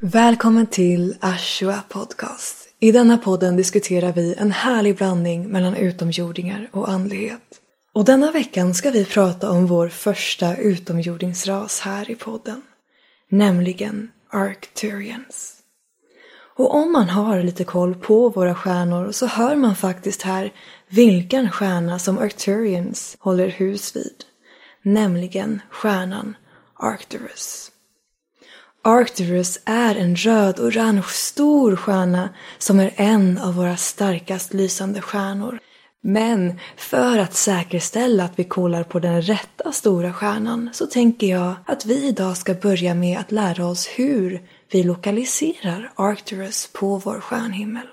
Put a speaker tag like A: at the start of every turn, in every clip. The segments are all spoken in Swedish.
A: Välkommen till Ashua Podcast. I denna podden diskuterar vi en härlig blandning mellan utomjordingar och andlighet. Och denna veckan ska vi prata om vår första utomjordingsras här i podden. Nämligen Arcturians. Och om man har lite koll på våra stjärnor så hör man faktiskt här vilken stjärna som Arcturians håller hus vid. Nämligen stjärnan Arcturus. Arcturus är en röd-orange stor stjärna som är en av våra starkast lysande stjärnor. Men för att säkerställa att vi kollar på den rätta stora stjärnan så tänker jag att vi idag ska börja med att lära oss hur vi lokaliserar Arcturus på vår stjärnhimmel.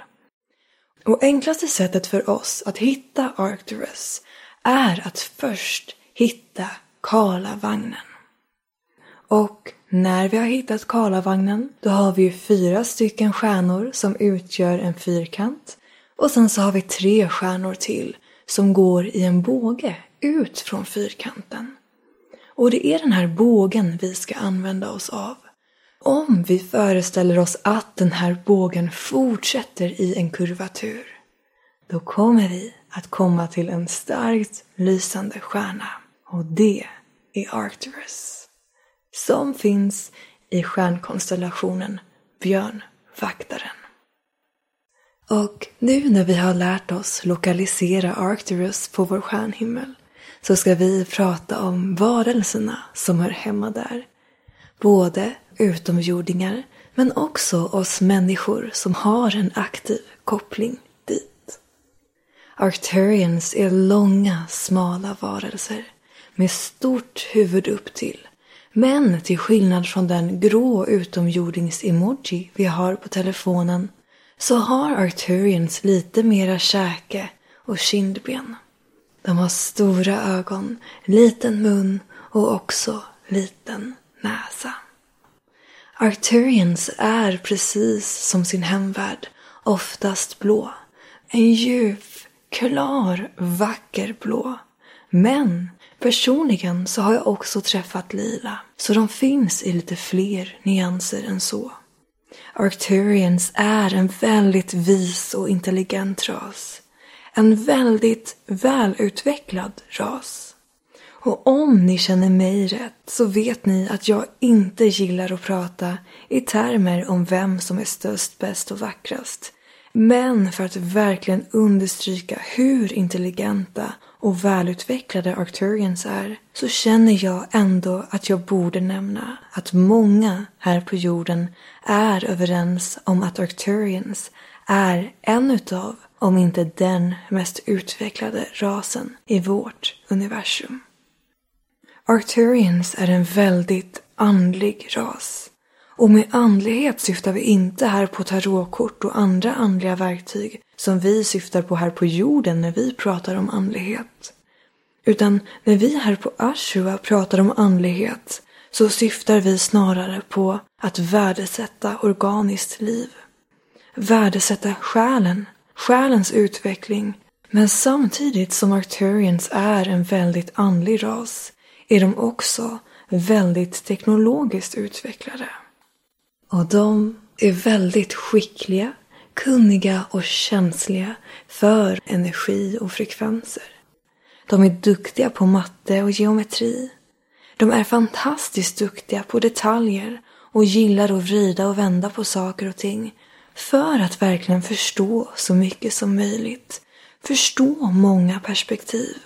A: Och enklaste sättet för oss att hitta Arcturus är att först hitta Karlavagnen. Och när vi har hittat Karlavagnen, då har vi ju fyra stycken stjärnor som utgör en fyrkant. Och sen så har vi tre stjärnor till som går i en båge ut från fyrkanten. Och det är den här bågen vi ska använda oss av. Om vi föreställer oss att den här bågen fortsätter i en kurvatur, då kommer vi att komma till en starkt lysande stjärna. Och det är Arcturus som finns i stjärnkonstellationen Björnvaktaren. Och nu när vi har lärt oss lokalisera Arcturus på vår stjärnhimmel så ska vi prata om varelserna som hör hemma där. Både utomjordingar men också oss människor som har en aktiv koppling dit. Arcturians är långa, smala varelser med stort huvud upp till men till skillnad från den grå utomjordings-emoji vi har på telefonen så har Arcturians lite mera käke och kindben. De har stora ögon, liten mun och också liten näsa. Arcturians är precis som sin hemvärld oftast blå. En djup, klar, vacker blå. Men Personligen så har jag också träffat lila, så de finns i lite fler nyanser än så. Arcturians är en väldigt vis och intelligent ras. En väldigt välutvecklad ras. Och om ni känner mig rätt så vet ni att jag inte gillar att prata i termer om vem som är störst, bäst och vackrast. Men för att verkligen understryka hur intelligenta och välutvecklade Arcturians är så känner jag ändå att jag borde nämna att många här på jorden är överens om att Arcturians är en utav, om inte den mest utvecklade rasen i vårt universum. Arcturians är en väldigt andlig ras. Och med andlighet syftar vi inte här på tarotkort och andra andliga verktyg som vi syftar på här på jorden när vi pratar om andlighet. Utan när vi här på Ashua pratar om andlighet så syftar vi snarare på att värdesätta organiskt liv. Värdesätta själen, själens utveckling. Men samtidigt som Arcturians är en väldigt andlig ras är de också väldigt teknologiskt utvecklade. Och de är väldigt skickliga, kunniga och känsliga för energi och frekvenser. De är duktiga på matte och geometri. De är fantastiskt duktiga på detaljer och gillar att vrida och vända på saker och ting för att verkligen förstå så mycket som möjligt. Förstå många perspektiv.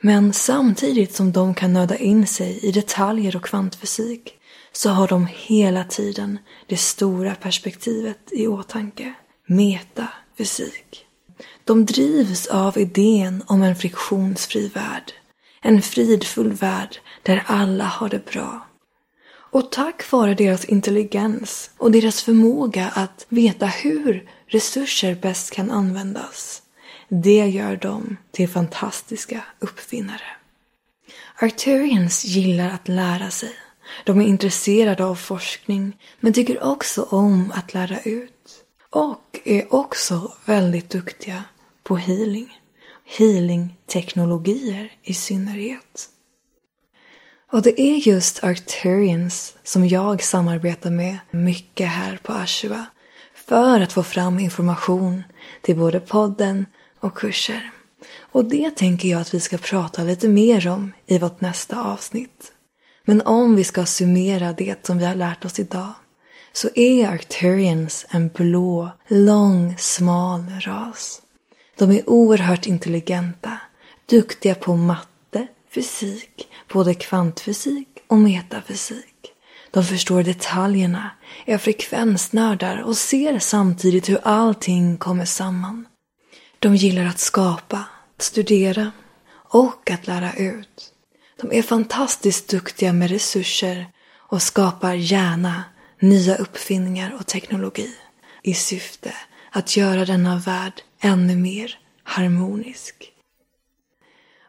A: Men samtidigt som de kan nöda in sig i detaljer och kvantfysik så har de hela tiden det stora perspektivet i åtanke. Metafysik. De drivs av idén om en friktionsfri värld. En fridfull värld där alla har det bra. Och tack vare deras intelligens och deras förmåga att veta hur resurser bäst kan användas. Det gör dem till fantastiska uppfinnare. Arturians gillar att lära sig. De är intresserade av forskning men tycker också om att lära ut. Och är också väldigt duktiga på healing. Healing-teknologier i synnerhet. Och det är just Arcturians som jag samarbetar med mycket här på Ashua för att få fram information till både podden och kurser. Och det tänker jag att vi ska prata lite mer om i vårt nästa avsnitt. Men om vi ska summera det som vi har lärt oss idag så är Arcturians en blå, lång, smal ras. De är oerhört intelligenta, duktiga på matte, fysik, både kvantfysik och metafysik. De förstår detaljerna, är frekvensnördar och ser samtidigt hur allting kommer samman. De gillar att skapa, att studera och att lära ut. De är fantastiskt duktiga med resurser och skapar gärna nya uppfinningar och teknologi i syfte att göra denna värld ännu mer harmonisk.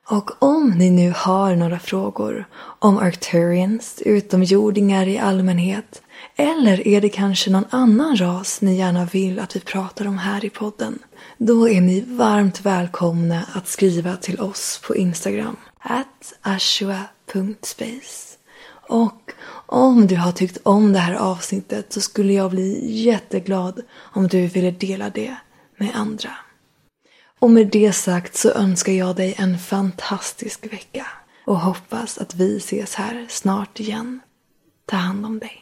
A: Och om ni nu har några frågor om Arcturians, utomjordingar i allmänhet eller är det kanske någon annan ras ni gärna vill att vi pratar om här i podden? Då är ni varmt välkomna att skriva till oss på Instagram, at ashua.space. Och om du har tyckt om det här avsnittet så skulle jag bli jätteglad om du ville dela det med andra. Och med det sagt så önskar jag dig en fantastisk vecka och hoppas att vi ses här snart igen. Ta hand om dig.